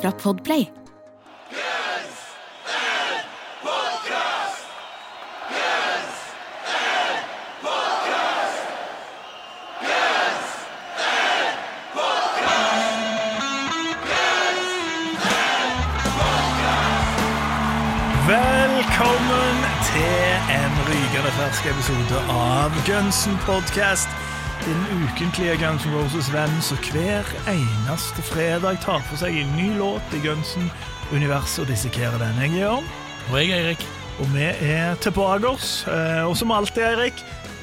Fra Podplay. Velkommen til en rykende fersk episode av Gunsen Podcast. Din ukentlige Guns N' Roses-venn som hver eneste fredag tar for seg en ny låt i Gunsen-universet og dissekerer den. Jeg er Jørn, Og jeg er Eirik. og vi er tilbake oss. Eh, Og som alltid, Eirik,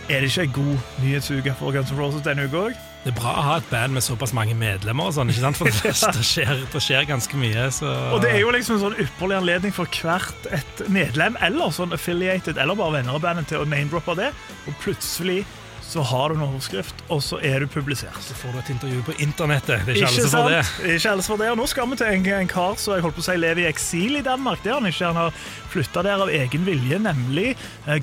er det ikke en god nyhetsuke for Guns N' Roses denne uka òg? Det er bra å ha et band med såpass mange medlemmer, og sånn, ikke sant? for det, det, skjer, det skjer ganske mye. Så. Og det er jo liksom en sånn ypperlig anledning for hvert et medlem eller sånn affiliated eller bare venner av bandet til å name-droppe det, og plutselig så har du en overskrift, og så er du publisert. Så får du et intervju på internettet. Det er ikke, ikke får det. Ikke alle for det. Og nå skal vi til en, en kar som jeg holdt på å si lever i eksil i Danmark. Det har han ikke. Han har flytta der av egen vilje, nemlig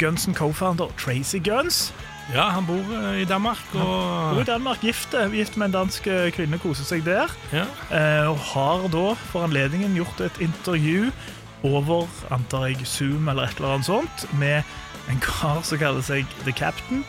Guns Gunsen co-founder Tracy Guns. Ja, han bor eh, i Danmark, Han Bor i Danmark, gift, gift med en dansk eh, kvinne, koser seg der. ja. Eh, og har da for anledningen gjort et intervju over, antar jeg, Zoom eller et eller annet sånt, med en kar som kaller seg The Captain.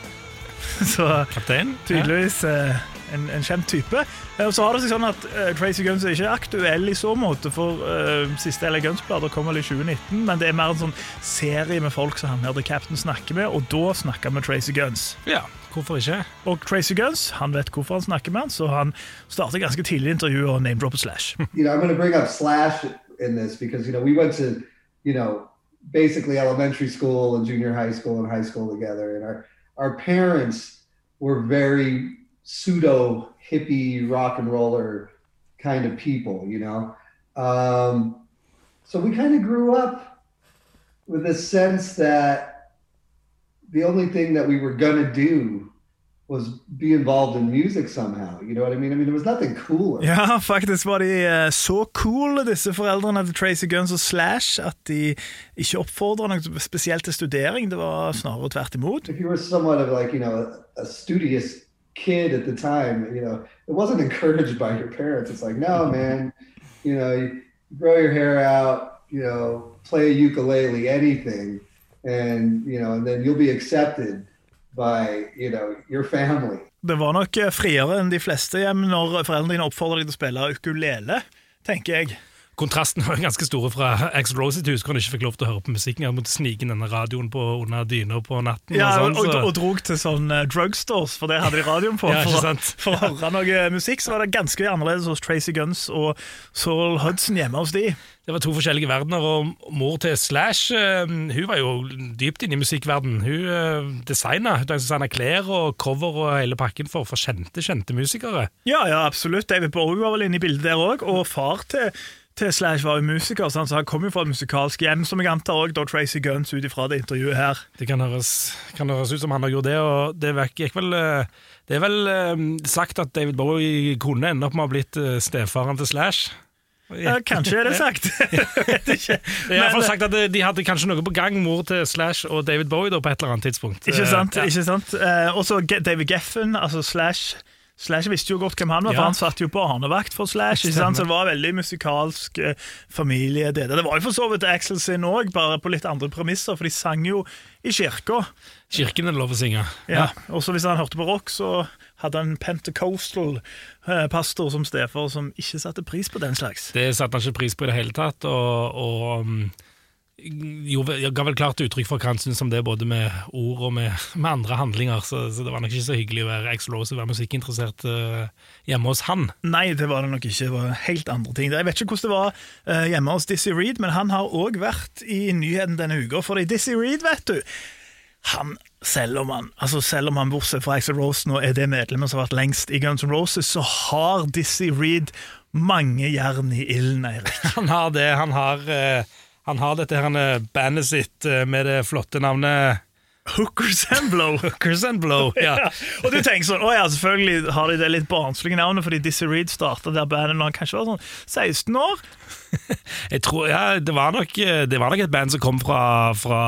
Så kaptein. tydeligvis eh, en, en kjent type. Eh, og så har det seg sånn at eh, Tracy Guns er ikke aktuell i så måte, for eh, siste LA Guns-plater kom vel i 2019, men det er mer en sånn serie med folk som han her The Captain snakker med, og da snakker han med Tracy Guns. Ja, hvorfor ikke? Og Tracy Guns han vet hvorfor han snakker med han, så han starter ganske tidlig intervjuet og name-dropper Slash. you know, I'm going to bring up Slash in this because you know we went to you know basically elementary school and junior high school and high school together, and our our parents were very pseudo hippie rock and roller kind of people, you know. Um, so we kind of grew up with this sense that the only thing that we were gonna do was be involved in music somehow. You know what I mean? I mean, there was nothing cooler. Ja, faktisk var de eh, så cool, disse foreldrene til Tracy Guns og Slash, at de ikke oppfordra noe spesielt til studering. Det var snarere tvert imot. if you were somewhat of like you know a, a studious kid at the time you know it wasn't encouraged by your parents it's like no man you know you grow your hair out you know play a ukulele anything and you know and then you'll be accepted by you know your family Det var nok friere enn de fleste hjem når foreldrene dine oppfordrer deg til å spille ukulele, tenker jeg. Kontrasten var jo ganske store fra Axl Rose hus, hvor han ikke fikk lov til å høre på musikken. Han måtte snike inn denne radioen på under dyna på natten. Ja, og, og sånn, så. og, drog til sånn eh, drugstores, for det hadde de radioen på. Ja, for, for å høre noe musikk så var det ganske annerledes hos Tracy Guns og Saul Hudson hjemme hos de. Det var to forskjellige verdener, og mor til Slash eh, hun var jo dypt inne i musikkverden. Hun designa designa klær og cover og hele pakken for, for kjente, kjente musikere. Ja, ja, absolutt. David Bowie var vel inne i bildet der òg. Og far til, til Slash var jo musiker, så han kom jo fra et musikalsk hjem, som jeg antar òg Tracy Guns ut ifra det intervjuet her. Det kan høres, kan høres ut som han har gjort det, og det gikk vel eh, Det er vel eh, sagt at David Bowie kunne ende opp med å ha blitt eh, stefaren til Slash. Ja, kanskje er det sagt. Vet ikke. Det er i hvert fall Men- sagt at de hadde kanskje noe på gang, mor til Slash og David Bowie, da, på et eller annet tidspunkt. Ikke sant? Ja. ikke sant? Eh, og så David Geffen, altså Slash Slash visste jo godt hvem han var, Ja. for han satt jo på barnevakt for Slash. ikke sant? Så det var veldig musikalsk eh, familie. Det, det var jo for så vidt Axel sin òg, bare på litt andre premisser, for de sang jo i kirka. Kirken er det lov å synge. Ja. Og så hvis han hørte på rock, så hadde han en pentecostal eh, pastor som stefar som ikke satte pris på den slags. Det satte han ikke pris på i det hele tatt, og, og jeg ga vel klart uttrykk for hva han syntes om det, både med ord og med, med andre handlinger, så, så det var nok ikke så hyggelig å være og være musikkinteressert uh, hjemme hos han. Nei, det var det nok ikke. Det var helt andre ting. Jeg vet ikke hvordan det var uh, hjemme hos Dizzie Reed, men han har òg vært i nyheten denne uka. For Dizzie Reed, vet du, han, selv om han, altså selv om han bortsett fra Axel Rose nå er det medlemmet som har vært lengst i Guns N' Roses, så har Dizzie Reed mange jern i ilden, Eirik. Han har det. Han har, eh, han har dette her eh, bandet sitt eh, med det flotte navnet Hookers and Blow. Hookers and Blow. Ja. Ja. Og du tenker sånn, å ja, selvfølgelig har de det litt barnslige navnet, fordi Dizzie Reed starta der bandet når han kanskje var sånn 16 år. Jeg tror, ja, det var, nok, eh, det var nok et band som kom fra, fra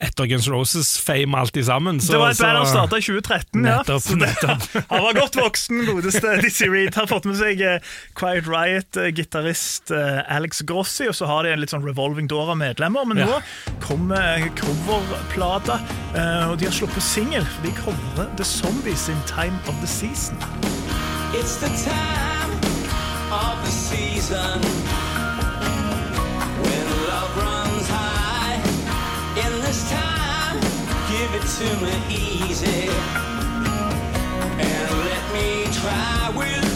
etter Guns Roses-fame alltid sammen. så- det var et band han så- starta i 2013. ja. Nettopp. Han var godt voksen, godeste Dizzie Reed. Har fått med seg eh, Quiet Riot-gitarist eh, Alex Grossi, og så har de en litt sånn revolving door av medlemmer. Men Ja. nå kommer coverplata, eh, og de har sluppet singel. De covrer The Zombies in Time of the Season. It's the time of the season to me easy. And let me try with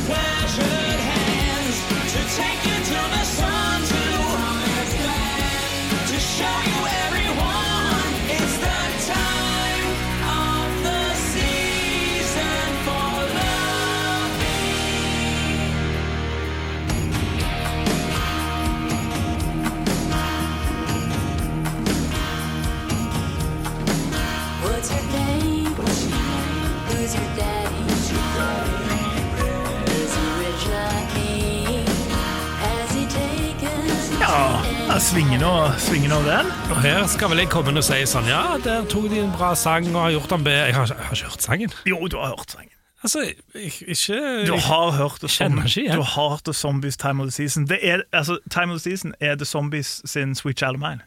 Ja, og, svingen nå den. Og her skal vel jeg komme inn og si sånn Ja, der tok de en bra sang og har gjort den bedre. Jeg har, jeg har ikke hørt sangen. Jo, du har hørt sangen. Altså, jeg, ikke Du har hørt det som, ikke ja. du har hørt The Zombies Time of the Season. Det er, altså, Time of the Season er The Zombies sin Sweet Child of Mine.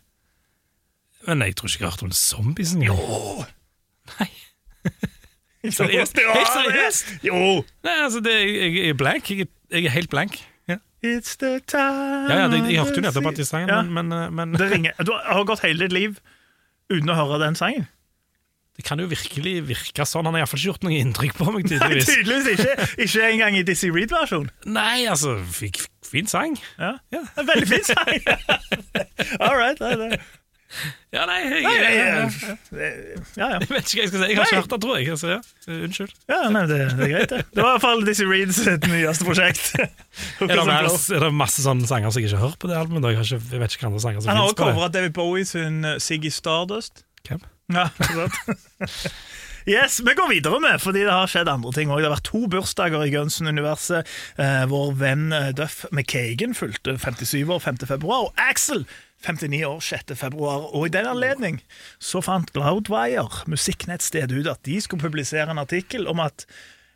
Men jeg tror ikke jeg har hørt om zombies engang. Nei. Seriøst? Jo, Helt seriøst? Jo! Nei, altså, det, jeg, jeg er blank. Jeg, jeg er helt blank. Ja, It's the time ja, ja det, Jeg hørte jo nettopp at de sang Ja, den, men, men, men det ringer. Du har gått hele ditt liv uten å høre den sangen. det kan jo virkelig virke sånn. Han har iallfall ikke gjort noe inntrykk på meg, Nei, tydeligvis. tydeligvis ikke. Ikke engang i Dizzie Reed-versjon. Nei, altså, fin sang. Ja. En veldig fin sang. All right. Nei, nei. Ja, nei, jeg, Nei, jeg, jeg- jeg, Ja, ja. vet ikke hva jeg skal si. Jeg har ikke hørt den, tror jeg. Altså, ja. Unnskyld. ja nei, det, det er greit, det. Det var i hvert fall Dizzie Reeds sitt nyeste prosjekt. Er det, mer, er det masse sånne sanger som jeg ikke har hørt på det albumet? Jeg, ikke, jeg vet ikke hva andre sanger som Han har også covra det. David Bowie sin uh, Ziggy Stardust. Hvem? Ja. Yes, Vi går videre med, fordi det har skjedd andre ting òg. Det har vært to bursdager i Gunsen-universet. Eh, vår venn eh, Duff McKagan fulgte 57 år 5. februar, og Axel 59 år 6. februar. Og i den anledning så fant Loudwire, musikknettstedet, ut at de skulle publisere en artikkel om at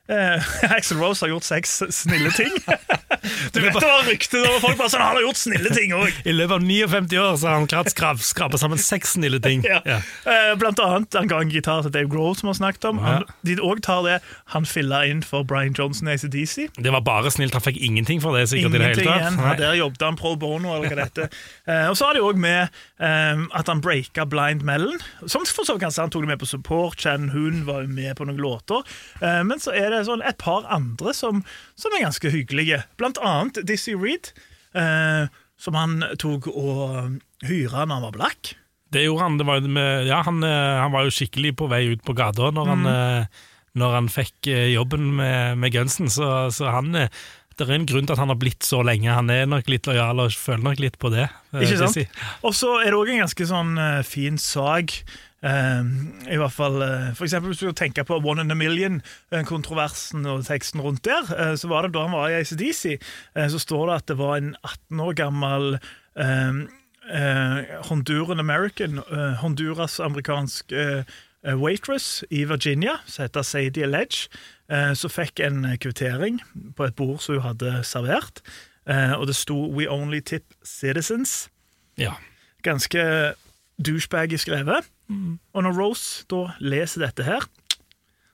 eh, Axel Rose har gjort seks snille ting. du vet det var rykter over folk bare sånn Han har gjort snille ting òg! I løpet av 59 år så har han klart skrapa sammen seks snille ting. Ja. Ja. Eh, Blant annet han ga en gitar til Dave Grohl, som vi har snakket om. Han, de òg tar det han filla inn for Brian Johnson i ACDC. Det var bare snilt. Han fikk ingenting for det. sikkert i det hele Ingenting tatt. igjen. Der jobbet han pro bono, eller hva dette eh, Og så har de òg med um, at han breaka Blind Melon. Som for så vidt kan han tok det med på support. Chan Hoon var jo med på noen låter. Uh, men så er det sånn et par andre som, som er ganske hyggelige. Blant annet Dizzie Reed, eh, som han tok og hyra når han var blakk. Det gjorde han. Det var, ja, han, eh, han var jo skikkelig på vei ut på gata når, Mm. han, eh, når han fikk eh, jobben med, med Gunsen, så, så han det er en grunn til at han har blitt så lenge. Han er nok litt lojal og føler nok litt på det. eh, Ikke sant? Si. Og så er det òg en ganske sånn uh, fin sag. Uh, I hvert fall uh, For eksempel hvis du tenker på One in a Million-kontroversen og teksten rundt der, så var det da han var i ACDC, så står det at det var en 18 år gammel eh, eh, Honduran American, Honduras-amerikansk waitress i Virginia, som heter Sadie Ledge, eh, som fikk en kvittering på et bord som hun hadde servert, eh, og det sto 'We only tip citizens' Ja. ganske douchebaggy skrevet. Og når Rose da leser dette her,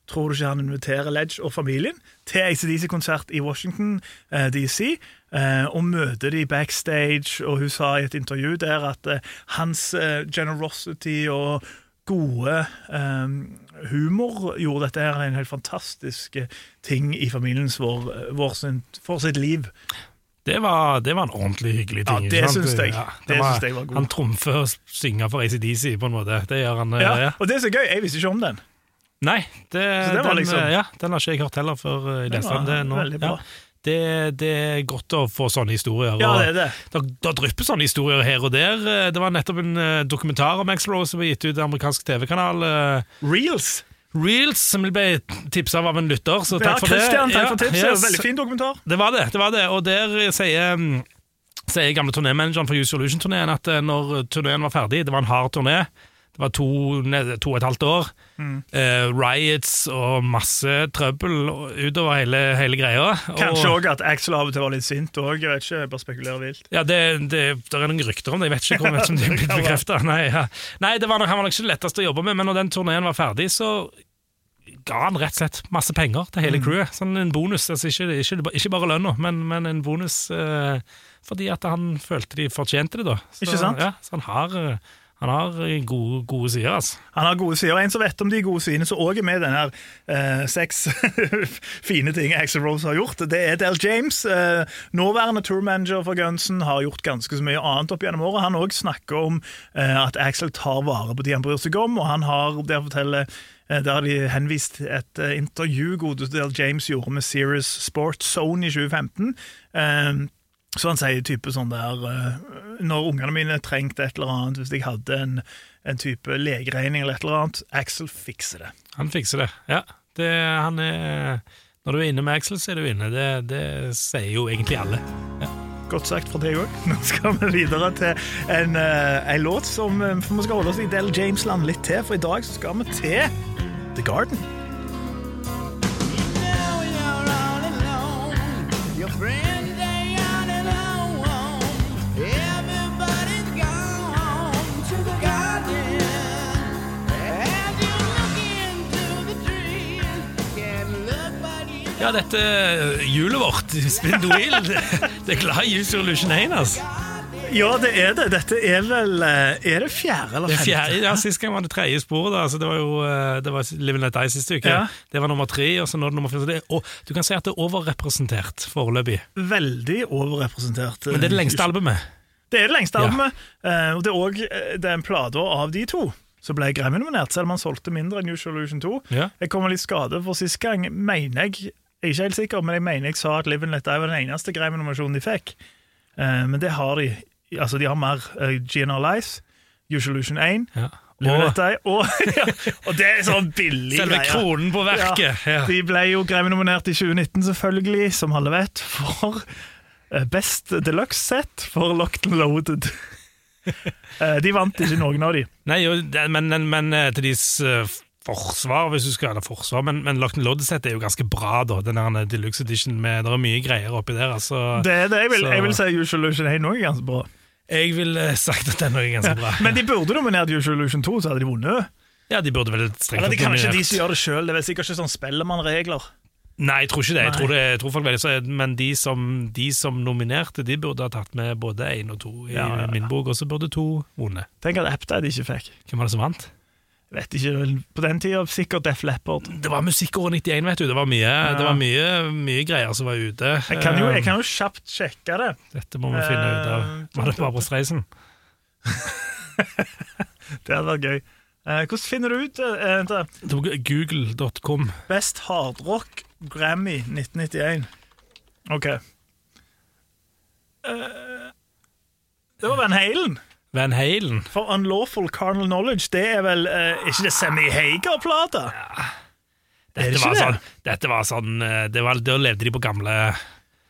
tror du ikke han inviterer Ledge og familien til ACDC-konsert i Washington eh, DC, eh, og møter de backstage, og hun sa i et intervju der at eh, hans eh, generosity og gode eh, humor gjorde dette her en helt fantastisk eh, ting i familien vår, vår sin, for sitt liv. Det var, det var en ordentlig hyggelig Ja, ting. det syns jeg. det Det var- synes jeg var god. Han trumfer å synge for ACDC, på en måte. Det gjør han. eh, Ja, ja. og det er så gøy, jeg visste ikke om den. Nei, det, det den, liksom- eh, ja, den har ikke jeg hørt heller før eh, jeg leste den. Det, nå- veldig bra. Ja, det, det er godt å få sånne historier. Ja, det er det. Da, da drypper sånne historier her og der. Eh, Det var nettopp en eh, dokumentar om Axl Rose som ble gitt ut i amerikansk TV-kanal. eh, Reels. Reels, som ble tipsa av en lytter, så Ja, takk for det. Christian, takk Ja, for tipset. yes. Veldig fin dokumentar. Det var det, det var det. Og der sier, mm, sier gamle turnémanageren for Use Solution-turneen at når turneen var ferdig, det var en hard turné, det var to, to og et halvt år, Mm. Uh, riots og masse trøbbel utover hele, hele greia. Kanskje òg at Axel av og til var litt sint òg. Jeg vet ikke, jeg bare spekulerer vilt. ja, det, det, det er noen rykter om det, jeg vet ikke hvor mye som de er blitt kan bekreftet. Nei, ja. Nei det var nok, han var nok ikke det letteste å jobbe med, men når den turneen var ferdig, så ga han rett og slett masse penger til Mm. hele crewet. Sånn en bonus, altså ikke, ikke, ikke bare lønna, men, men en bonus eh, fordi at han følte de fortjente det, da. Så, Ikke sant? Ja, så han har, eh, han har eh, gode, gode sider, altså. Han har gode sider. En som vet om de gode sidene, som òg er med i denne eh, seks fine ting Axel Rose har gjort, det er Del James. Eh, nåværende tourmanager for Gunsen har gjort ganske så mye annet opp gjennom året. Han òg snakker om eh, at Axel tar vare på de han bryr seg om, og han har der forteller eh, der har de henvist et eh, intervju godeste Del James gjorde med Serious Sports Zone i 2015. Så han sier type sånn der eh, Når ungene mine trengte et eller annet, hvis jeg hadde en, en type legeregning eller et eller annet, Axel fikser det. Han fikser det. Ja, det, han er Når du er inne med Axel, så er du inne. Det, det sier jo egentlig alle. Godt sagt fra deg òg. Nå skal vi videre til en, eh, en låt som eh, for Vi skal holde oss i Del James-land litt til, for i dag så skal vi til The Garden. Ja, dette eh, hjulet vårt, Spin the Wheel, det, er glad Use Illusion 1, altså. Ja, det er det. Dette er vel eh, Er det fjerde eller Det femte? fjerde, ja, Sist gang var det tredje sporet. da, så Det var jo eh, det var Living Let Die siste uke. Ja. Det var nummer tre, og så nå er det nummer fire. Og du kan si at det er overrepresentert foreløpig. Veldig overrepresentert. Men det er det lengste albumet. Det er det lengste albumet, og det er òg den plata av de to som ble Grammy-nominert, selv om han solgte mindre enn Usual Illusion 2. Ja. Jeg kom litt skade for sist gang, mener jeg jeg er ikke helt sikker, men jeg mener jeg sa at Live and Let Die var den eneste Grammy-nominasjonen de fikk. Eh, men det har de. Altså, de har mer uh, GNR Lies, Usualution Illusion 1, Ja. Og og, ja, og det er sånn billig selve greie. kronen på verket. Ja. De ble jo Grammy-nominert i 2019, selvfølgelig, som alle vet, for eh, Best Deluxe-sett for Locked and Loaded. Eh, de vant ikke noen av de. Nei, men, men, men eh, til deres eh, forsvar, hvis du skal eller forsvar, men, men and Loaded-sett er jo ganske bra, da. Den eh, deluxe edition med Det er mye greier oppi der, altså. Det er det jeg vil, Så- jeg vil si Usual Illusion 1 òg er ganske bra. Jeg ville sagt at den er ganske bra. Men de burde nominert Usual Illusion 2, så hadde de vunnet. Ja, de burde vel strengt Eller det er kanskje de som gjør det sjøl. Det er vel sikkert ikke sånn Spellemann-regler. Nei, jeg tror ikke det. Jeg tror, det, jeg tror folk velger så, Men de som, de som nominerte, de burde ha tatt med både én og to i Ja, ja, ja. min bok, og så burde to vunnet. Tenk at Aptide ikke fikk. Hvem var det som vant? Vet ikke, På den tida sikkert Def Leppard. Det var musikkåret 91, vet du. Det var mye, det var mye, mye greier som var ute. Jeg kan jo, Eh, jeg kan jo kjapt sjekke det. Dette må vi finne ut av. Eh, Var det Barbara Streisen? Det hadde vært gøy. Eh, hvordan finner du ut eh. Det Google.com. Best hardrock Grammy 1991? Ok. Eh, det var Van Halen. Van Halen. For Unlawful Carnal Knowledge, det er vel eh, Er ikke det Sammy Hager-plata? Ja. det Dette det? sånn, dette var sånn eh, det var, Da levde de på gamle,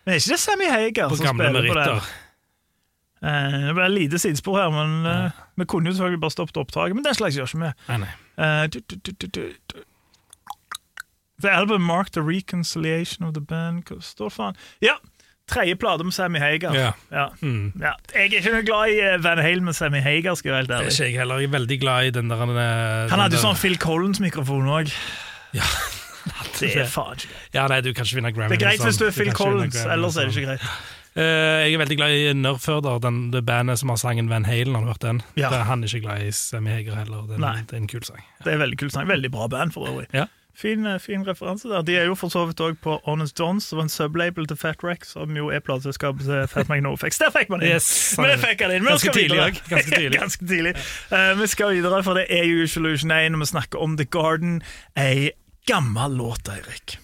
Men er ikke det Sammy Hager på som gamle spiller på det? meritter. Eh, det ble et lite sidespor her, men eh, vi kunne jo selvfølgelig bare stoppet opptaket. Men den slags gjør ikke vi. Nei, nei. Eh. The album marked the reconciliation of the band Hva står faen? Ja! Tredje plate med Sammy Hager. Ja. Ja. Mm. Ja. Jeg er ikke noe glad i eh, Van Halen med Sammy Hager, skal jeg være helt ærlig. ikke jeg heller. Jeg er veldig glad i den der den Han hadde jo sånn Phil Collins-mikrofon òg. Ja. Det er faen ikke greit. Ja, nei, du kan ikke vinne Grammy. Det er greit hvis du sånn. er Phil du Collins, ellers er det sånn. ikke greit. Uh, jeg er veldig glad i Nerfurder, den, det bandet som har sangen Van Halen. Har du hørt den? Ja. Det er han ikke glad i Sammy Hager heller. Det er, en, det er en kul sang. Det er en veldig kul sang. Veldig bra band, for øvrig. Ja. Fin, eh, fin referanse der. De er jo for så vidt òg på Honest Dons, som var en sublabel til Fat Wreck, som jo er plateselskapet til Fat Magnofix. Der fikk man inn! Yes, Men det fikk han inn. Ganske tidlig ganske tidlig. Ganske tidlig. Eh, vi skal videre, for det er jo Solution 1, og vi snakker om The Garden. Ei gammel låt, Eirik.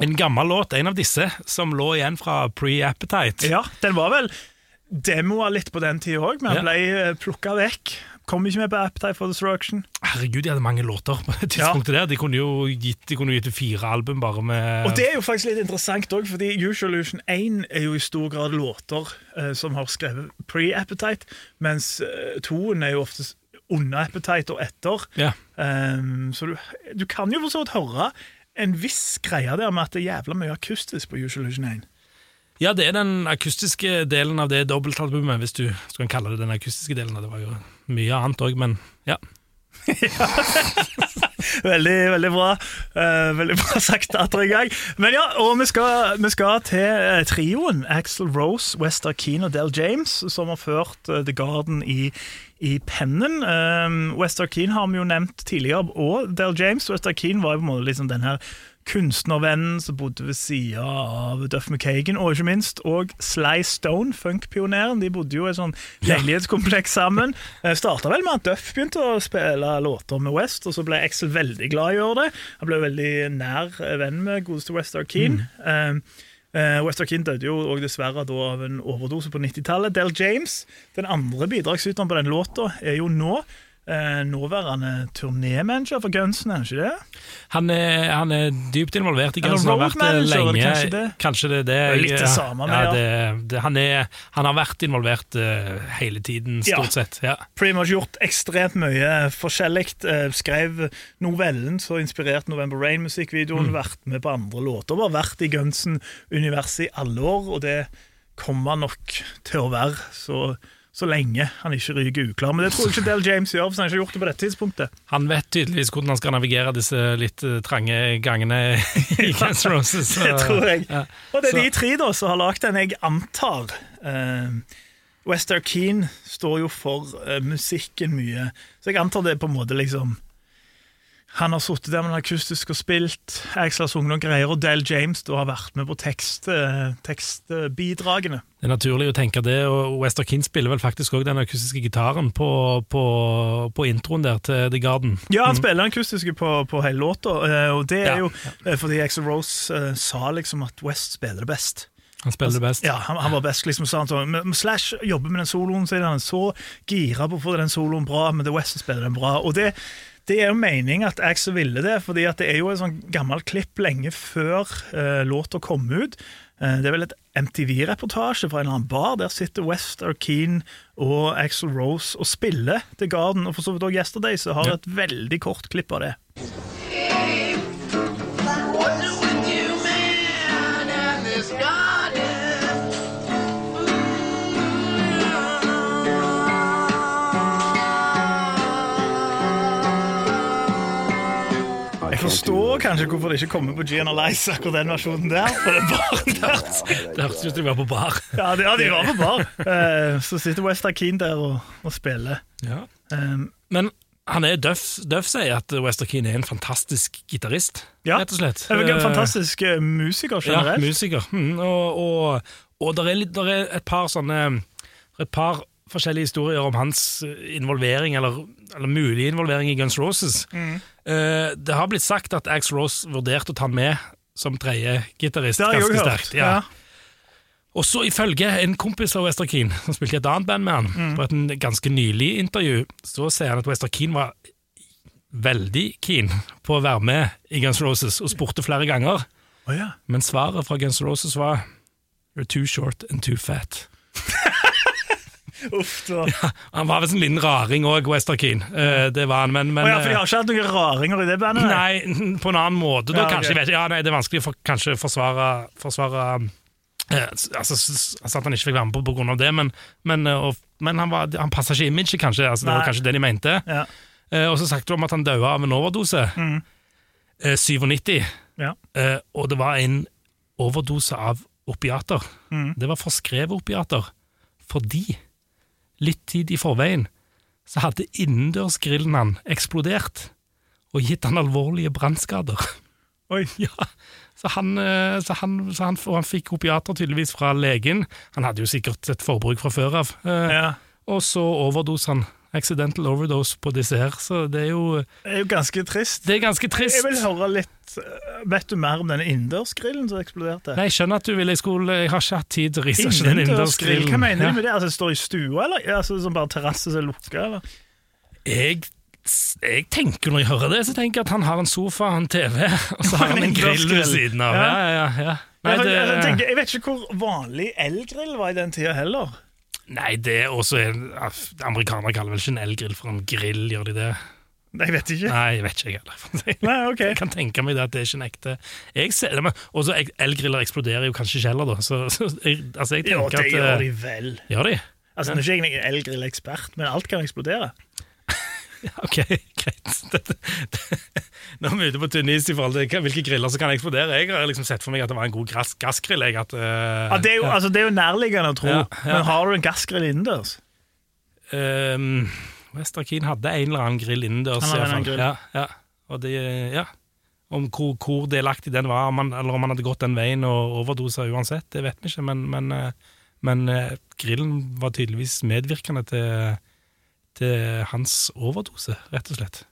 En gammel låt, en av disse, som lå igjen fra Pre-Appetite. Ja, den var vel demoa litt på den tida òg, men Ja. ble plukka vekk. Kom ikke med på Appetite for Destruction. Herregud, de hadde mange låter på det tidspunktet der. De kunne jo gitt, de kunne gitt fire album bare med Og det er jo faktisk litt interessant òg, fordi Usualution 1 er jo i stor grad låter eh, som har skrevet pre-appetite, mens eh, toen er jo oftest under appetite og etter. Ja. Um, så du, du kan jo for så vidt høre en viss greie der med at det er jævla mye akustisk på Usualution 1. ja, det er den akustiske delen av det dobbeltalbumet, hvis du skal kalle det den akustiske delen. Det var jo mye annet òg, men ja. Veldig, veldig bra. Uh, veldig bra sagt atter en gang. Men ja, og vi skal, vi skal til uh, trioen Axel Rose, Wester Keane og Del James, som har ført uh, The Garden i, i pennen. Um, Wester Keane har vi jo nevnt tidligere, og Del James. Wester Keane var jo på en måte liksom den her kunstnervennen som bodde ved sida av Duff McKagan, og ikke minst og Sly Stone, funkpioneren. De bodde jo i et sånn leilighetskompleks sammen. Eh, Starta vel med at Duff begynte å spille låter med West, og så ble Axel veldig glad i å gjøre det. Han ble veldig nær eh, venn med godeste West Arkeen. Mm. Uh, West Arkeen døde jo og dessverre da av en overdose på 90-tallet. Del James, den andre bidragsyteren på den låta, er jo nå eh, nåværende turnémanager for Gunsen, er han ikke det? Han er, han er dypt involvert i Gunsen, har vært det manager, lenge. kanskje det? Kanskje det, det, Det er litt det samme, med, ja, ja. det, det, han, er, han har vært involvert uh, hele tiden, Ja. stort sett. Ja. pretty much gjort ekstremt mye forskjellig. Uh, skrev novellen som inspirerte November Rain-musikkvideoen, vært med på andre låter. Bare vært i Gunsen-universet i alle år, og det kommer nok til å være så, så lenge han ikke ryker uklar. Men det tror jeg ikke Del James gjør, hvis han ikke har gjort det på dette tidspunktet. Han vet tydeligvis hvordan han skal navigere disse litt eh, trange gangene i Guns Roses. så- Det tror jeg. Ja. Og det er Så- de tre da som har lagd den jeg antar. Uh, Wester Keane står jo for eh, musikken mye, så jeg antar det er på en måte liksom Han har sittet der med den akustisk og spilt, Axel har sunget noen greier, og Del James da har vært med på tekst, eh, tekstbidragene. Det er naturlig å tenke det, og Wester King spiller vel faktisk òg den akustiske gitaren på, på, på introen der til The Garden. Ja, han spiller den akustiske på, på hele låta, eh, og det er Ja. jo eh, fordi Axel Rose sa liksom at West spiller det best. Han spiller det best. Ja, han, han var best, liksom, sa han sånn. Slash jobber med den soloen så er han så gira på å få den soloen bra, men The West spiller den bra. Og det, det er jo mening at Axel ville det, fordi det er jo et sånn gammelt klipp lenge før uh, låta kom ut. Uh, det er vel et MTV-reportasje fra en eller annen bar. Der sitter West Arkeen og Axel Rose og spiller til Garden, og for så vidt også Yesterday, så har Ja. et veldig kort klipp av det. What's Jeg forstår kanskje hvorfor det ikke kommer på Gianalize akkurat den versjonen der. For det bare der. Det hørtes ut som de var på bar. Ja, de, ja, de var på bar. Eh, så sitter West Arkeen der og, og spiller. Ja. Um, Men han er døff, døff sier at Wester Keane er en fantastisk gitarist, Ja. rett og slett. en Eh, fantastisk musiker generelt. Ja, musiker. Mm, og og, og det er, litt- der er et par sånne Et par forskjellige historier om hans eh, involvering, eller, eller mulig involvering i Guns Roses. Mm. Eh, det har blitt sagt at Ax Rose vurderte å ta han med som tredje gitarist. ganske sterkt. Ja. Og så ifølge en kompis av Wester Keane, som spilte i et annet band med han, Mm. på et ganske nylig intervju, så sier han at Wester Keane var veldig keen på å være med i Guns Roses, og spurte flere ganger. Oh, ja. Men svaret fra Guns Roses var You're too short and too fat. Uff, da. Han var visst en liten raring òg, Wester Keane. Eh, det var han, men, men oh, ja, for de har ikke hatt noen raringer i det bandet? nei? På en annen måte. Da, Ja, kanskje, okay. vet, ja, nei, det er vanskelig for kanskje forsvare, forsvare eh, altså, altså At han ikke fikk være med på pga. det, men, men, eh, og, men han, var, han passa ikke imaget, kanskje. Altså, det var kanskje det de mente. Ja. Eh, og så snakket de om at han døde av en overdose. Mm. Eh, 97. Ja. Eh, og det var en overdose av opiater. Mm. Det var forskrevet opiater fordi litt tid i forveien så hadde innendørsgrillen han eksplodert og gitt han alvorlige brannskader. Oi. Ja, så han, eh, så han, så han, han fikk opiater tydeligvis fra legen. Han hadde jo sikkert et forbruk fra før av. Eh, Ja. Og så overdose han. Accidental overdose på disse her. Så det er jo Det er jo ganske trist. Det er ganske trist. Jeg vil høre litt eh, Vet du mer om denne innendørsgrillen som eksploderte? Nei, jeg skjønner at du vil i skole. Jeg har ikke hatt tid til å researche den Innendørsgrill, innendørsgrillen. hva mener Ja. du med det? Altså, det står i stua, eller? Altså, som bare terrasse som er lukka, eller? Jeg, jeg tenker når jeg hører det, så tenker jeg at han har en sofa, og en TV, og så har han en grill ved siden av. Ja. Ja, ja. Nei, jeg, det, jeg, tenker, jeg vet ikke hvor vanlig elgrill var i den tida heller. Nei, det er også en, Amerikanere kaller vel ikke en elgrill for en grill, gjør de det? Nei, Jeg vet ikke. Nei, jeg vet ikke, jeg heller. Nei, ok. Jeg kan tenke meg det at det er ikke en ekte jeg ser, men også Elgriller eksploderer jo kanskje ikke heller, da. Så, så jeg, altså, jeg Jo, det at gjør eh, de vel. Gjør de? Altså, Nå er ikke jeg en elgrillekspert, men alt kan eksplodere. Ja, ok, greit. Nå er vi ute på tynn is i forhold til hvilke griller som kan eksplodere. Jeg har liksom sett for meg at det var en god gass, gassgrill. Jeg, at, uh, Ja, det, er jo, altså, det er jo nærliggende å tro, Ja, ja. men har du en gassgrill innendørs? Um, Westerkeen hadde en eller annen grill innendørs. Han hadde en grill. Ja, ja. Og det, ja. Om hvor, hvor delaktig den var, om han, eller om han hadde gått den veien og overdosa uansett, det vet vi ikke. Men, men, eh, men eh, grillen var tydeligvis medvirkende til, til hans overdose, rett og slett.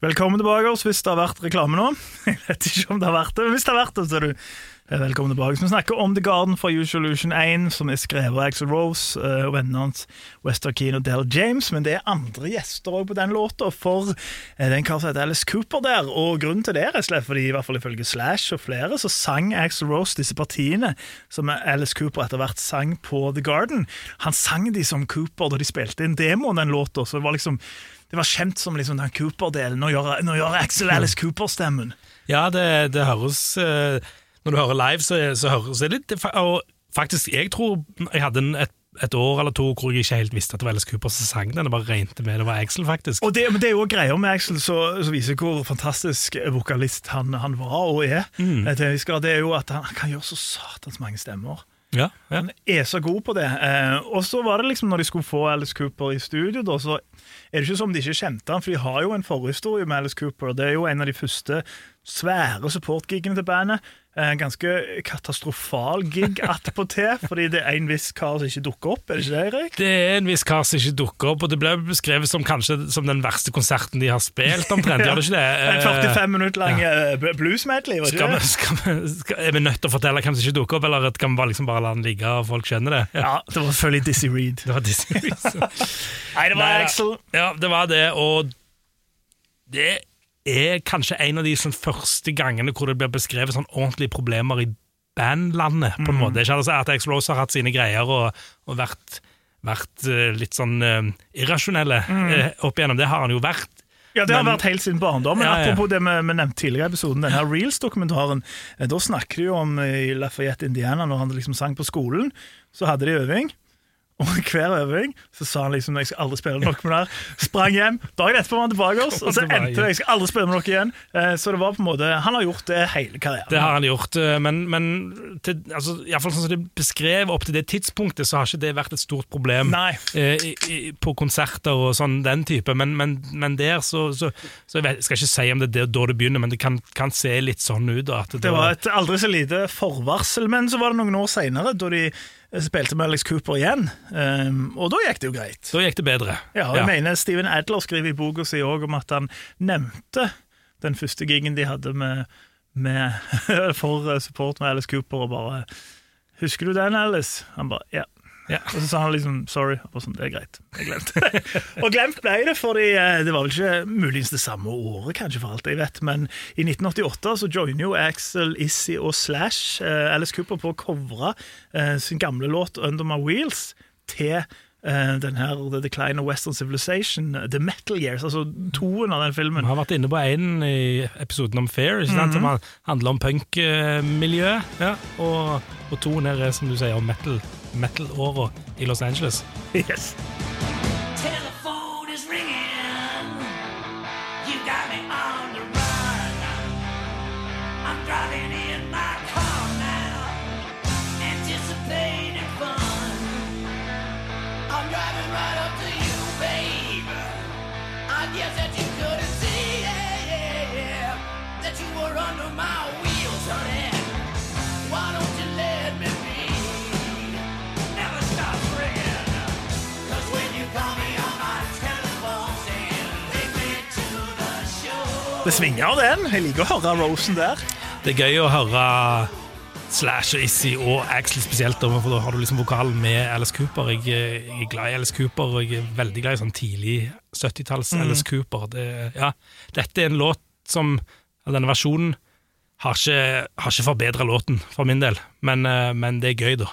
Velkommen tilbake oss hvis det har vært reklame nå. Jeg vet ikke om det har vært det, men hvis det har vært det, så er du eh, velkommen tilbake. Så vi snakker om The Garden fra Usuolution 1, som er skrevet av Axel Rose eh, og vennene hans Wester Keane og Del James, men det er andre gjester også på den låta, for den det er kar som Alice Cooper der, og grunnen til det er slett fordi i hvert fall ifølge Slash og flere, så sang Axel Rose disse partiene som Alice Cooper etter hvert sang på The Garden. Han sang de som Cooper da de spilte inn demoen den låta, så det var liksom det var kjent som liksom den Cooper-delen. Nå, gjør- nå gjør Axel Alice Cooper-stemmen. Ja, det, det høres eh, Når du hører live, så, så høres det litt Og faktisk, jeg tror jeg hadde en, et, et år eller to hvor jeg ikke helt visste at det var Alice Cooper som sang den. Det bare regnet med det var Axel, faktisk. Og det, men det er jo greia med Axel som viser hvor fantastisk vokalist han, han var og er. Mm. Det er jo at han, han kan gjøre så satans mange stemmer. Ja, ja. Han er så god på det. Eh, og så var det liksom når de skulle få Alice Cooper i studio, da, så er det ikke som de ikke kjente han, for de har jo en forhistorie med Alice Cooper. Det er jo en av de første svære supportgigene til bandet. En ganske katastrofal gig attpåtil, fordi det er en viss kar som ikke dukker opp. Er det ikke det, Erik? Det er en viss kar som ikke dukker opp, og det ble beskrevet som kanskje som den verste konserten de har spilt, omtrent. Gjør det ikke det? En 45 minutter lang ja. blues medley, var Skal ikke vi, det? skal vi, skal, er vi nødt til å fortelle hvem som ikke dukker opp, eller kan vi bare, liksom bare la den ligge og folk skjønner det? Ja, det var selvfølgelig Dizzie Reed. Det var Disney. Nei, det var Axel. Ja, det var det, og det er kanskje en av de sånn, første gangene hvor det blir beskrevet sånn ordentlige problemer i bandlandet, på en Mm. måte. Ikke altså at Explose har hatt sine greier og, og vært, vært eh, litt sånn uh, irrasjonelle eh, opp igjennom. Det har han jo vært. Ja, Det har Men- vært helt siden barndommen. Ja, ja. Apropos det vi, vi nevnte tidligere i episoden, denne Reels-dokumentaren. Da snakker de jo om i Lafayette, Indiana, når han liksom sang på skolen. Så hadde de øving. Og hver øving så sa han liksom 'jeg skal aldri spille med det. Sprang hjem. Dagen etterpå var han tilbake oss, og så endte det 'jeg skal aldri spille med dere igjen'. Eh, Så det var på en måte Han har gjort det hele karrieren. Det har han gjort, eh, men, men til, altså, i hvert fall sånn som det beskrev opp til det tidspunktet, så har ikke det vært et stort problem eh, i, i, på konserter og sånn den type. Men, men, men der så, så, så jeg vet, jeg skal ikke si om det er da det begynner, men det kan, kan se litt sånn ut. Da, at Det var et aldri så lite forvarsel, men så var det noen år seinere, da de spilte med Alex Cooper igjen. Um, og da gikk det jo greit. Da gikk det bedre. Ja, og jeg mener Steven Adler skriver i boka si òg om at han nevnte den første gigen de hadde med, med for eh, support med Alice Cooper, og bare 'Husker du den, Alice?' Han bare 'ja'. Ja. Og så sa han liksom 'sorry'. Og sånn, det er greit. Jeg glemte Og glemt ble det, fordi eh, det var vel ikke muligens det samme året, kanskje, for alt jeg vet, men i 1988 så joiner jo Axel, Issy og Slash eh, Alice Cooper på å covre eh, sin gamle låt 'Under My Wheels' til den her The Decline of Western Civilization, eh, The Metal Years, altså toen av den filmen. Vi har vært inne på en i episoden om Fair, ikke sant? som handler om punkmiljøet. Ja, og, og toen her er, som du sier, om metal- metal-åra i Los Angeles. Yes. Telephone Det svinger av den. Jeg liker å høre Rosen der. Det er gøy å høre Slash og Issy og Axel spesielt, for da har du liksom vokalen med Alice Cooper. Jeg, jeg er glad i Alice Cooper, og jeg er veldig glad i sånn tidlig 70-talls mm. Alice Cooper. Det, ja, dette er en låt som Denne versjonen har ikke, har ikke forbedra låten, for min del, men, eh, men det er gøy, da.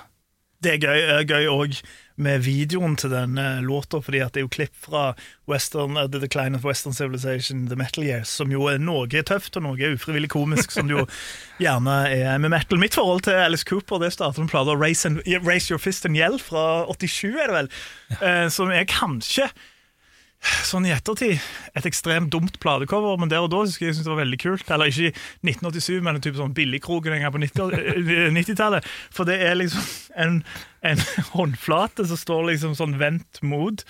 Det er gøy, òg gøy også med videoen til denne eh, låta, fordi det er jo klipp fra Western, eh, The Decline of Western Civilization, The Metal Years, som jo er noe tøft og noe ufrivillig komisk, som det jo gjerne er med metal. Mitt forhold til Alice Cooper det starter med plata Raise, Raise Your Fist and Yell fra 87, er det vel, eh, som er kanskje Sånn i ettertid et ekstremt dumt platecover, men der og da husker jeg synes det var veldig kult. Eller ikke i 1987, men en type sånn billigkroken en gang på 90 eh, 90-tallet. For det er liksom en, en håndflate som står liksom sånn vendt mot.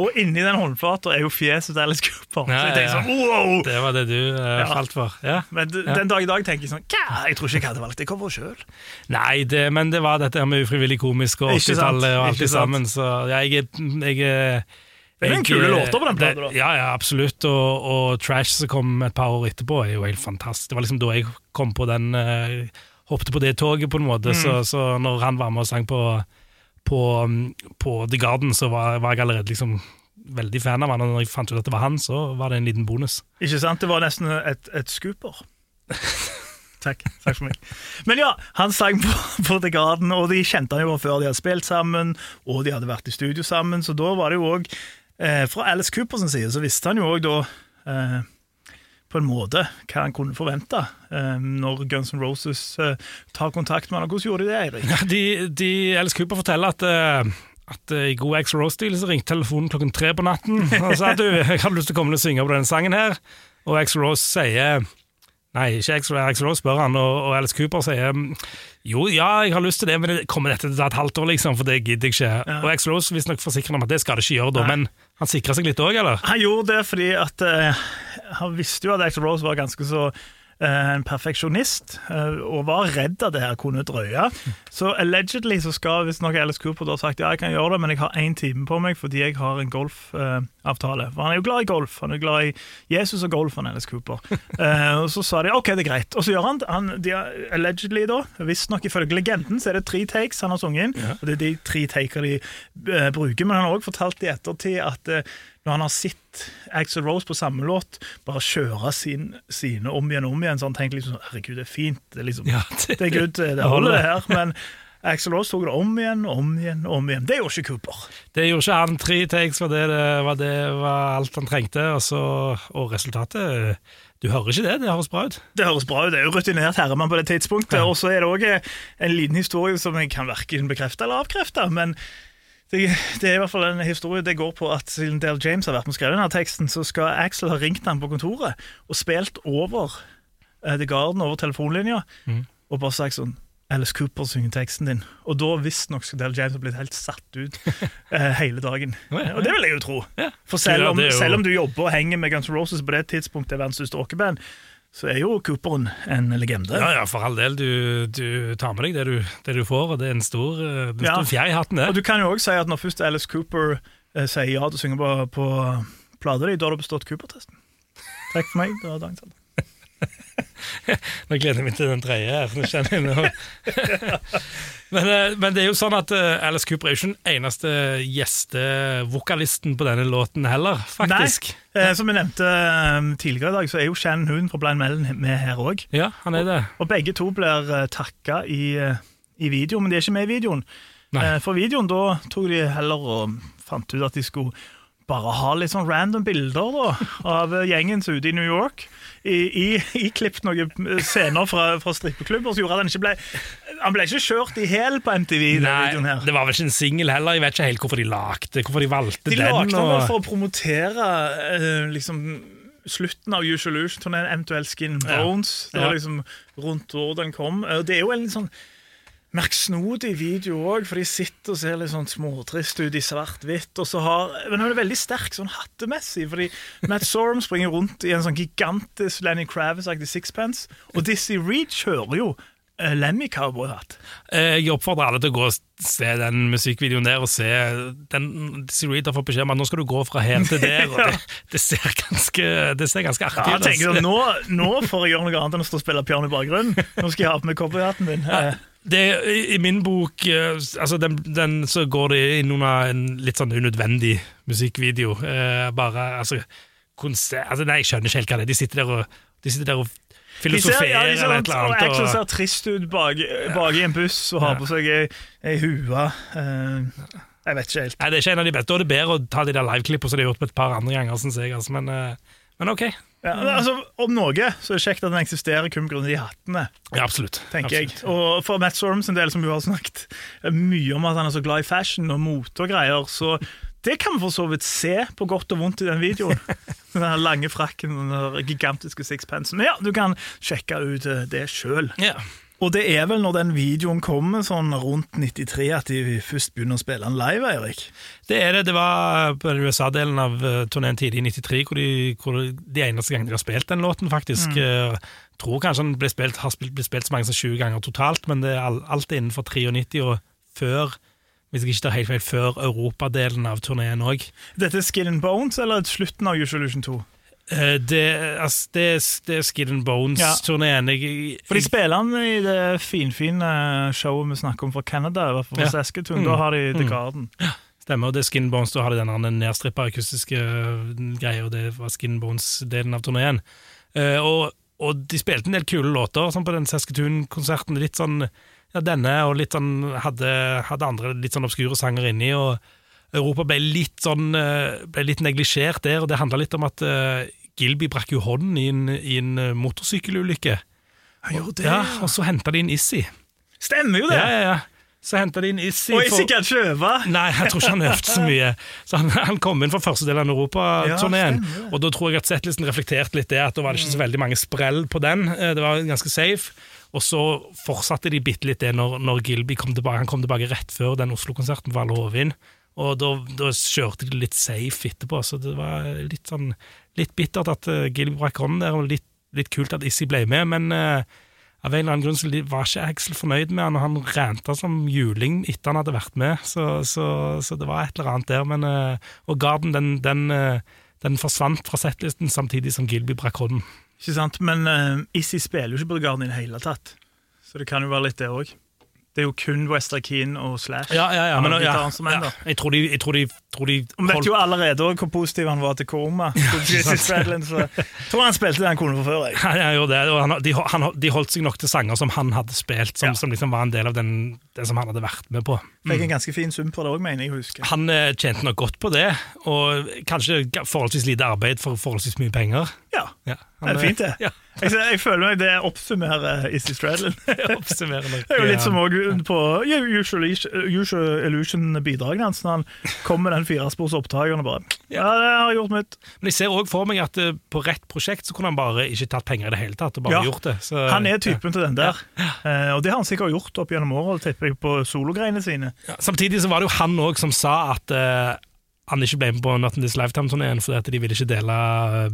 Og inni den håndflata er jo fjeset til Alice Cooper. Ja, så jeg tenker ja, sånn, wow! Det var det du uh, Ja. falt for. Ja. Men den dag i dag tenker jeg sånn Hva? Jeg tror ikke jeg hadde valgt det coveret sjøl. Nei, det, men det var dette med ufrivillig komisk og Ikke sant, 80-tallet og alt det sammen, så jeg er jeg, er- Det er en kule låter på den plata. Ja, ja, absolutt. Og, og Trash som kom et par år etterpå, er jo helt fantastisk. Det var liksom da jeg kom på den uh, Hoppet på det toget, på en måte. Mm. Så, så når han var med og sang på, på, um, på The Garden, så var, var jeg allerede liksom veldig fan av han, og når jeg fant ut at det var han, så var det en liten bonus. Ikke sant? Det var nesten et, et scooper. Takk. Takk for meg. Men ja, han sang på, på The Garden, og de kjente han jo før de hadde spilt sammen, og de hadde vært i studio sammen, så da var det jo òg eh, Fra Alice Coopers side så visste han jo òg da eh, på en måte hva han kunne forvente eh, når Guns N' Roses eh, tar kontakt med han. Hvordan gjorde de det, Eirik? De, de Alice Cooper forteller at eh, at eh, i god X Rose-stil så ringte telefonen klokken tre på natten og sa at du, jeg hadde lyst til å komme og synge på denne sangen her. Og X Rose sier Nei, ikke X, X Rose spør han, og, og Alice Cooper sier jo, ja, jeg har lyst til det, men det kommer dette til å ta et halvt år, liksom, for det gidder jeg ikke. Og X Rose visstnok forsikrer om at det skal det ikke gjøre, da, men han sikra seg litt òg, eller? Han gjorde det fordi at uh, han visste jo at Axl Rose var ganske så en perfeksjonist, eh, og var redd at det her kunne drøye. Så allegedly så skal visstnok Alice Cooper ha sagt ja, jeg kan gjøre det, men jeg har én time på meg fordi jeg har en golfavtale. For han er jo glad i golf. Han er glad i Jesus og golf, han Alice Cooper. Eh, og så sa de OK, det er greit. Og så gjør han, han de har, allegedly da, visstnok ifølge legenden, så er det tre takes han har sunget inn. Og det er de tre taker de eh, bruker, men han har også fortalt i ettertid at eh, når han har sett Axel Rose på samme låt, bare kjøre sin, sine om igjen og om igjen, så han tenker liksom herregud, det er fint, det er liksom, Ja, det- det er good, det det holder. det her, men Axel Rose tok det om igjen, om igjen, om igjen. Det gjorde ikke Cooper. Det gjorde ikke han. Tre takes var det, det, var, det var alt han trengte, og, så, og resultatet Du hører ikke det, det høres bra ut. Det høres bra ut, det er jo rutinert herremann på det tidspunktet, og så er det også en liten historie som jeg kan hverken bekrefte eller avkrefte, men det, det er i hvert fall en historie det går på at siden Dale James har vært med og skrevet denne teksten, så skal Axel ha ringt han på kontoret og spilt over uh, The Garden, over telefonlinja, og bare sagt sånn Alice Cooper synger teksten din. Og da visstnok skal Dale James ha blitt helt satt ut uh, hele dagen. Ja, ja. Og det vil jeg jo tro. Ja. For selv om, selv om du jobber og henger med Guns N' Roses på det tidspunktet er verdens største rockeband, så er jo Cooperen en legende. Ja, ja, for all del. Du, du tar med deg det du, det du får, og det er en stor, eh, Ja. stor fjær i hatten, det. Og du kan jo også si at når først Alice Cooper eh, sier ja til å synge på, på plata di, da har du bestått Cooper-testen. Takk for meg. Det var dagens ord. Nå gleder jeg meg til den tredje her. Nå kjenner jeg nå. men, eh, men det er jo sånn at eh, Alice Cooper er jo ikke den eneste gjestevokalisten på denne låten heller, faktisk. Nei, eh, som vi nevnte eh, tidligere i dag, så er jo Shan Hoon fra Blind Melon med her òg. Ja, han er det. Og begge to blir takka i, i video, men de er ikke med i videoen. Nei. For videoen da tok de heller og fant ut at de skulle bare ha litt sånn random bilder da, av gjengen som ute i New York. I, i, Klippet noen scener fra, fra strippeklubber som gjorde at han ikke ble Han ble ikke kjørt i hæl på MTV. Nei, det var vel ikke en singel heller. Jeg vet ikke helt hvorfor de lagde Hvorfor de valgte De den. lagde den og- for å promotere eh, liksom slutten av Usual Illusion-turneen, eventuelt Skin Bones. Ja. Det var liksom rundt hvor den kom. Eh, Det er jo en sånn merksnodig video òg, for de sitter og ser litt sånn småtrist ut i svart-hvitt. og så har, Men hun er veldig sterk sånn hattemessig, fordi Matt Sorum springer rundt i en sånn gigantisk Lenny Kravitz-aktig sixpence, og Dizzie Reed kjører jo eh, Lemmy cowboyhatt. Eh, Jeg oppfordrer alle til å gå og se den musikkvideoen der, og se den Reed har fått beskjed om at nå skal du gå fra her til der, og det, det ser ganske Det ser ganske artig ut. Ja, jeg tenker, nå, nå får jeg gjøre noe annet enn å stå og spille piano i bakgrunnen. Nå skal jeg ha på meg cowboyhatten min. Eh, Det, I min bok eh, altså den, den, så går det inn under en litt sånn unødvendig musikkvideo. Eh, bare, altså, konsert, altså Nei, jeg skjønner ikke helt hva det er. De sitter der og, de sitter der og De ser, ja, de ser, eller et eller annet. Axel ser trist ut bak, bak i en buss og har på seg ei, ei hue. Eh, jeg vet ikke helt. nei, det er ikke en av de beste. Da er det bedre å ta de der liveklippene som de har gjort på et par andre ganger, synes jeg. Altså, men, eh, men ok. Ja, men altså, om noe så er det kjekt at den eksisterer kun pga. de hattene, Ja, absolutt. tenker absolutt. jeg. Og for Matt Storm sin del, som jo har snakket mye om at han er så glad i fashion og mote og greier, så det kan vi for så vidt se på godt og vondt i den videoen. Den lange frakken og den gigantiske sixpensen. Men ja, du kan sjekke ut eh, det sjøl. Ja. Og det er vel når den videoen kommer sånn rundt 93 at de først begynner å spille den live, Eirik? Det er det. Det var på USA-delen av uh, turneen tidlig i 93, hvor de, hvor de eneste gangene de har spilt den låten, faktisk. Mm. Jeg tror kanskje den ble spilt, har blitt spilt så mange som 20 ganger totalt, men det er alt er innenfor 93 og før hvis jeg ikke tar helt feil, før europadelen av turneen òg. Dette er Skin and Bones eller slutten av Usual Illusion 2? Det, altså, det, det er Skin and Bones-turneen. Ja. For de spiller den i det finfine showet vi snakker om fra Canada, i hvert fall Ja. Mm. Da har de The Mm. Ja. Stemmer, og det er Skin and Bones, da har de den nedstrippa akustiske greia, og det var Skin and Bones-delen av turneen. Eh, og, og de spilte en del kule låter sånn på den Saskatoon-konserten. Litt sånn ja, denne, og litt sånn hadde, hadde andre litt sånn obskure sanger inni. og Europa ble litt sånn eh, ble litt neglisjert der, og det handla litt om at eh, Gilby brakk jo hånden i en, i en eh, motorsykkelulykke. Han gjorde det, Ja, og så henta de inn Issy. Stemmer jo det! Ja, ja, ja. Så henta de inn Issy. Og Issi kan ikke øve. Nei, jeg tror ikke han øvde så mye. Så han, han kom inn for første del av Europaturneen, Ja, og da tror jeg at settlisten reflekterte litt det, at da var det ikke så veldig mange sprell på den. Eh, Det var ganske safe. Og så fortsatte de bitte litt det når, når Gilby kom tilbake. Han kom tilbake rett før den Oslo-konserten var Låvin, og da, da kjørte de litt safe etterpå, så det var litt sånn litt bittert at uh, Gilby brakk hånden der, og litt, litt kult at Issy ble med, men uh, av en eller annen grunn så var ikke Axel fornøyd med han, og han ranta som juling etter han hadde vært med, så, så, så det var et eller annet der. Men, eh, og Garden den, den, eh, den forsvant fra settlisten samtidig som Gilby brakk hånden. Ikke sant? Men uh, Issy spiller jo ikke på Garden i det hele tatt. Så det kan jo være litt det òg. Det er jo kun Wester Keane og Slash. Ja, ja, ja, men, ja, ja, ja. Jeg tror de, jeg tror de, tror de holdt... vet jo allerede hvor positiv han var til koma. Så jeg tror han spilte det han kunne fra før. Jeg. Ja, jeg gjorde det, og han, de, han, de holdt seg nok til sanger som han hadde spilt, som, Ja. som liksom var en del av den, det som han hadde vært med på. Fikk en ganske fin sum på det òg, mener jeg å huske. Han eh, tjente nok godt på det, og kanskje forholdsvis lite arbeid for forholdsvis mye penger. Ja, Ja, det er fint, det. Ja, Jeg, jeg føler meg det oppsummerer uh, Issy Stradlin. oppsummerer nok. Det er jo litt som også på Usual, Usual Illusion-bidragene hans, når han kommer med den firesporsopptakeren og bare Ja, det har jeg gjort mitt. Men jeg ser òg for meg at eh, på rett prosjekt så kunne han bare ikke tatt penger i det hele tatt, og bare Ja. gjort det. Så, Han er typen til den der. Eh, og det har han sikkert gjort opp gjennom året, tipper jeg, på sologreiene sine. Ja. Samtidig så var det jo han òg som sa at eh, han ikke ble med på Not in This Lifetime-turneen fordi at de ville ikke dele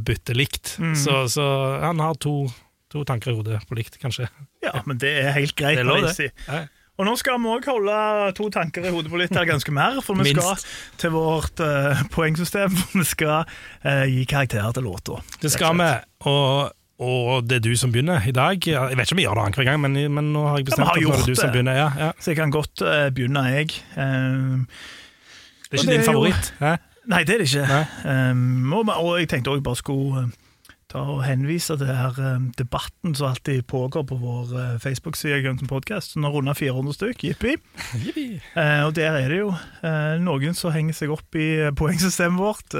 byttet likt. Mm. Så, så han har to, to tanker i hodet på likt, kanskje. Ja, men det er helt greit. Det er lov, det. Ja. Og nå skal vi òg holde to tanker i hodet på litt, eller ganske mer. For vi skal til vårt uh, poengsystem, for vi skal uh, gi karakterer til låta. Det skal vi, og, og det er du som begynner i dag. Jeg vet ikke om vi gjør det annenhver gang, men, men nå har jeg Ja, bestemt har at det er du det som begynner. Ja, ja. Så jeg kan godt uh, begynne, jeg. Eh, Det er ikke det din er jo- favoritt? Hæ? Nei, det er det ikke. Um, og, og jeg tenkte også bare skulle uh, ta og henvise til her um, debatten som alltid pågår på vår uh, Facebook-side Gunsen Podcast. Nå runder 400 stykk, jippi. Uh, og der er det jo noen som henger seg opp i poengsystemet vårt.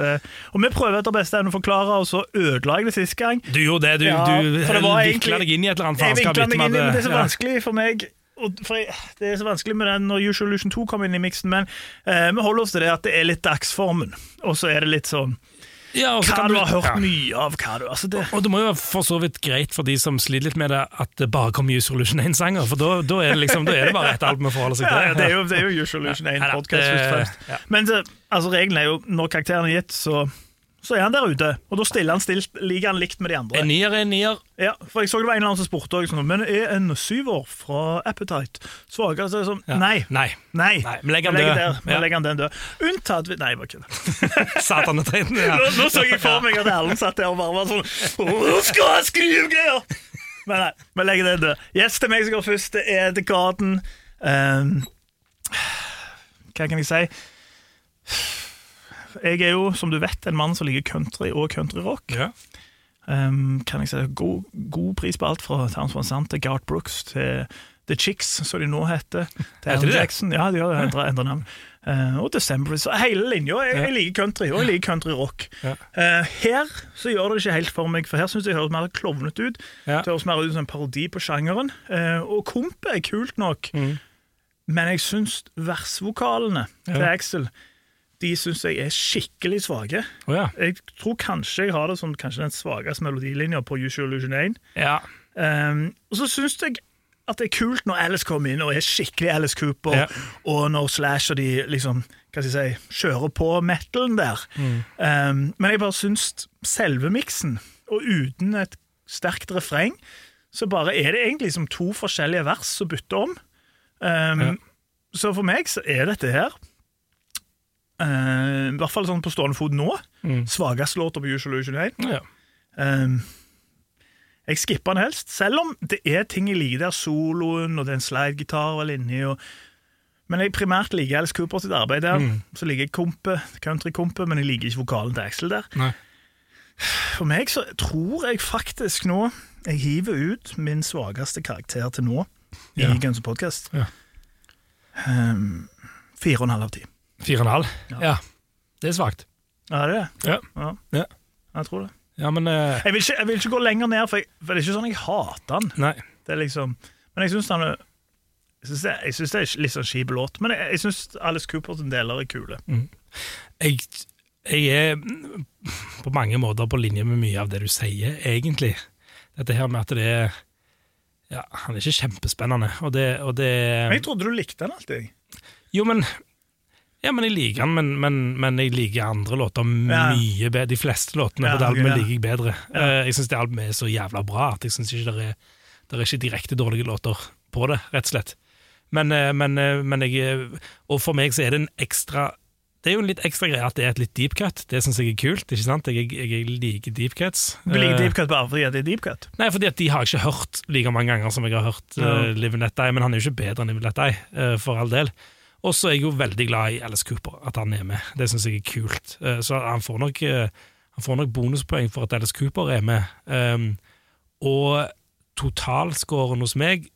Og vi prøver etter beste evne å forklare, og så ødela jeg det sist gang. Du gjorde det, du, Ja, du vikla deg inn i et eller annet Jeg faenskap. meg inn i det, men det er så vanskelig for meg jeg, Det er så vanskelig med den når Usual Illusion 2 kommer inn i miksen, men eh, vi holder oss til det at det er litt dagsformen. Og så er det litt sånn Ja, Hva kan du har hørt ja. mye av, hva du altså det, Og det må jo være for så vidt greit for de som sliter litt med det, at det bare kommer Usual Solution 1-sanger, for da, da, er det liksom, da er det bare ett album å forholde seg til. ja, det, er jo, det er jo Usual Illusion 1 Nei da, podcast først og fremst. Men det, altså, regelen er jo når karakteren er gitt, så så er han der ute. Og da stiller han stilt, ligger han likt med de andre. En nier er en nier. Ja, for jeg så det var en eller annen som spurte også, sånn, Men er en syver fra Appetite svakere? Så det sånn, Ja. nei. Nei. Nei. Nei, vi legger han den død. der. Vi Ja. legger den død. Unntatt vi- Nei, jeg bare kødder. Satan og teinen. Ja. Nå, nå så jeg for meg at Erlend satt der og bare var sånn Nå skal jeg skrive greier! Men nei, vi legger det død. Gjest til meg som går først, det er The Garden. Um, hva kan jeg si? Jeg er jo, som du vet, en mann som liker country og countryrock. Ja. Um, kan jeg si god, god pris på alt fra Towns Van Sant til Gart Brooks til The Chicks, som de nå heter. Til Alan? Jackson. Ja, de har endret navn. Uh, og December. Så hele linja. Jeg, jeg liker country, og jeg liker countryrock. Ja. Uh, her så gjør det ikke helt for meg, for her syns jeg det høres mer klovnete ut. Ja. Det høres mer ut som en parodi på sjangeren. Uh, og komp er kult nok, Mm. men jeg syns versvokalene til Ja. De syns jeg er skikkelig svake. Oh, ja. Jeg tror kanskje jeg har det som kanskje den svakeste melodilinja på Usual Illusion 1. ja. Um, og så syns jeg at det er kult når Alice kommer inn og er skikkelig Alice Cooper, Ja. og når Slash og de liksom, hva skal jeg si, kjører på metalen der. Mm. Um, men jeg bare syns selve miksen, og uten et sterkt refreng, så bare er det egentlig som to forskjellige vers som bytter om. Um, Ja. Så for meg så er dette her uh, I hvert fall sånn på stående fot nå. Mm. Svakeste låta på Usual Usual 1. ja. Um, jeg skipper den helst, selv om det er ting jeg liker der, soloen og det er en slidegitar vel inni. Og, men jeg primært liker Alice Cooper sitt arbeid der. Mm. Så liker jeg kompe, countrykompe, men jeg liker ikke vokalen til Axel der. Nei. For meg så tror jeg faktisk nå jeg hiver ut min svakeste karakter til nå i Ja. Guns N' Podcast. Ja. Um, fire og en halv av ti. Fire og en halv. Ja. Ja. Det er svakt. Ja, det er det? Ja. Ja. Ja. Jeg tror det. Ja, men uh... Jeg vil, ikke, jeg vil ikke gå lenger ned, for, jeg, for det er ikke sånn jeg hater den. Nei. Det er liksom, men jeg syns han er jeg det, er litt sånn kjip låt, men jeg, jeg syns Alice Coopers deler er kule. Jeg, jeg er på mange måter på linje med mye av det du sier, egentlig. Dette her med at det er Ja, han er ikke kjempespennende, og det, og det Men jeg trodde du likte den alltid. Jo, men ja, men jeg liker han, men, men, men jeg liker andre låter mye bedre. De fleste låtene på det albumet liker jeg bedre. Eh, Jeg syns det albumet er så jævla bra at jeg syns ikke det er, det er ikke direkte dårlige låter på det, rett og slett. Men, eh, men, eh, men jeg Og for meg så er det en ekstra Det er jo en litt ekstra greie at det er et litt deep cut. Det syns jeg er kult. ikke sant? Jeg, jeg, jeg liker deep cuts. Du liker deep cut bare fordi at det er deep cut. Nei, fordi at de har jeg ikke hørt like mange ganger som jeg har hørt Ja. uh, Live and Let Die, men han er jo ikke bedre enn Live and Let Die, uh, for all del. Og så er jeg jo veldig glad i Alice Cooper, at han er med. Det syns jeg er kult. Eh, så han får, nok, eh, han får nok bonuspoeng for at Alice Cooper er med. Um, og totalscoren hos meg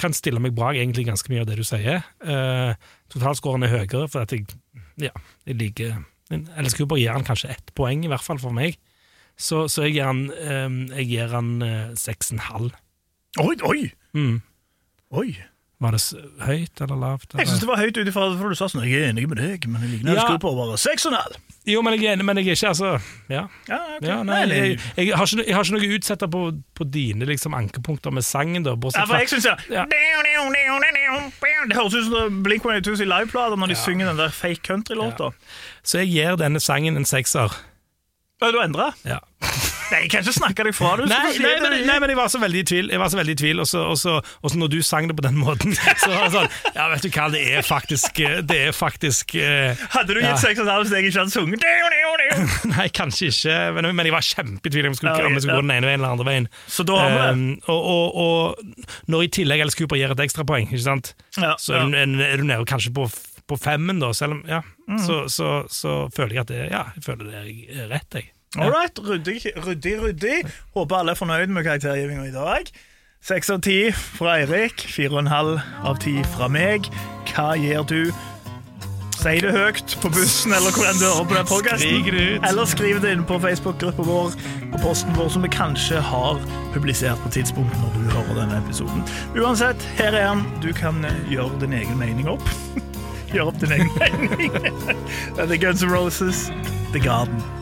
kan stille meg bak egentlig ganske mye av det du sier. Uh, totalscoren er høyere, for at jeg, ja, jeg liker Alice Cooper gir han kanskje ett poeng, i hvert fall for meg. Så, så jeg gir han, eh, jeg gir han eh, seks og en halv. Oi, oi! Mm. oi. Var det høyt eller lavt? Jeg Eller? syns det var høyt ut ifra for du sa sånn Jeg er enig med deg, men jeg ligner ja. Ja. på bare seks og en halv. Jo, men jeg er enig, men jeg er ikke altså Ja. Ja, okay. ja nei, jeg, jeg, har ikke, jeg har ikke noe å utsette på, på dine liksom, ankepunkter med sangen, da. Ja, for jeg synes ja. Det høres ut som Blink 182 i liveplater når de synger den der fake country-låta. Så jeg gir denne sangen en sekser. Du endra? Ja. Nei, jeg kan ikke snakke deg fra det. Du Nei, nei, det. men, nei, men jeg var så veldig i tvil. Jeg var så veldig i tvil, og så, og så, og så når du sang det på den måten, så var det sånn Ja, vet du hva, det er faktisk eh, Det er faktisk uh, Hadde du Ja. gitt seks og en halv hvis jeg ikke hadde sunget? Nei, kanskje ikke, men, men jeg var kjempetvil om jeg skulle, om jeg skulle ja. gå den ene veien eller andre veien. Så da har vi det. Um, og, og, og når i tillegg Alice Cooper gir et ekstrapoeng, ikke sant? Ja, så er, ja. du- er du nede kanskje på, på femmen, da, selv om Ja, Mm. så, så, så føler jeg at det, ja, jeg føler det er rett, jeg. All right, ryddig, ryddig, ryddig. Håper alle er fornøyd med karaktergivinga i dag. Seks av ti fra Eirik, fire og en halv av ti fra meg. Hva gir du? Si det høyt på bussen eller hvor enn du hører på den ut. Eller skriv det inn på Facebook-gruppa vår på posten vår, som vi kanskje har publisert på tidspunktet når du hører denne episoden. Uansett, her er han. Du kan eh, gjøre din egen mening opp. Gjør opp din egen mening. Er Guns N' Roses, The Garden.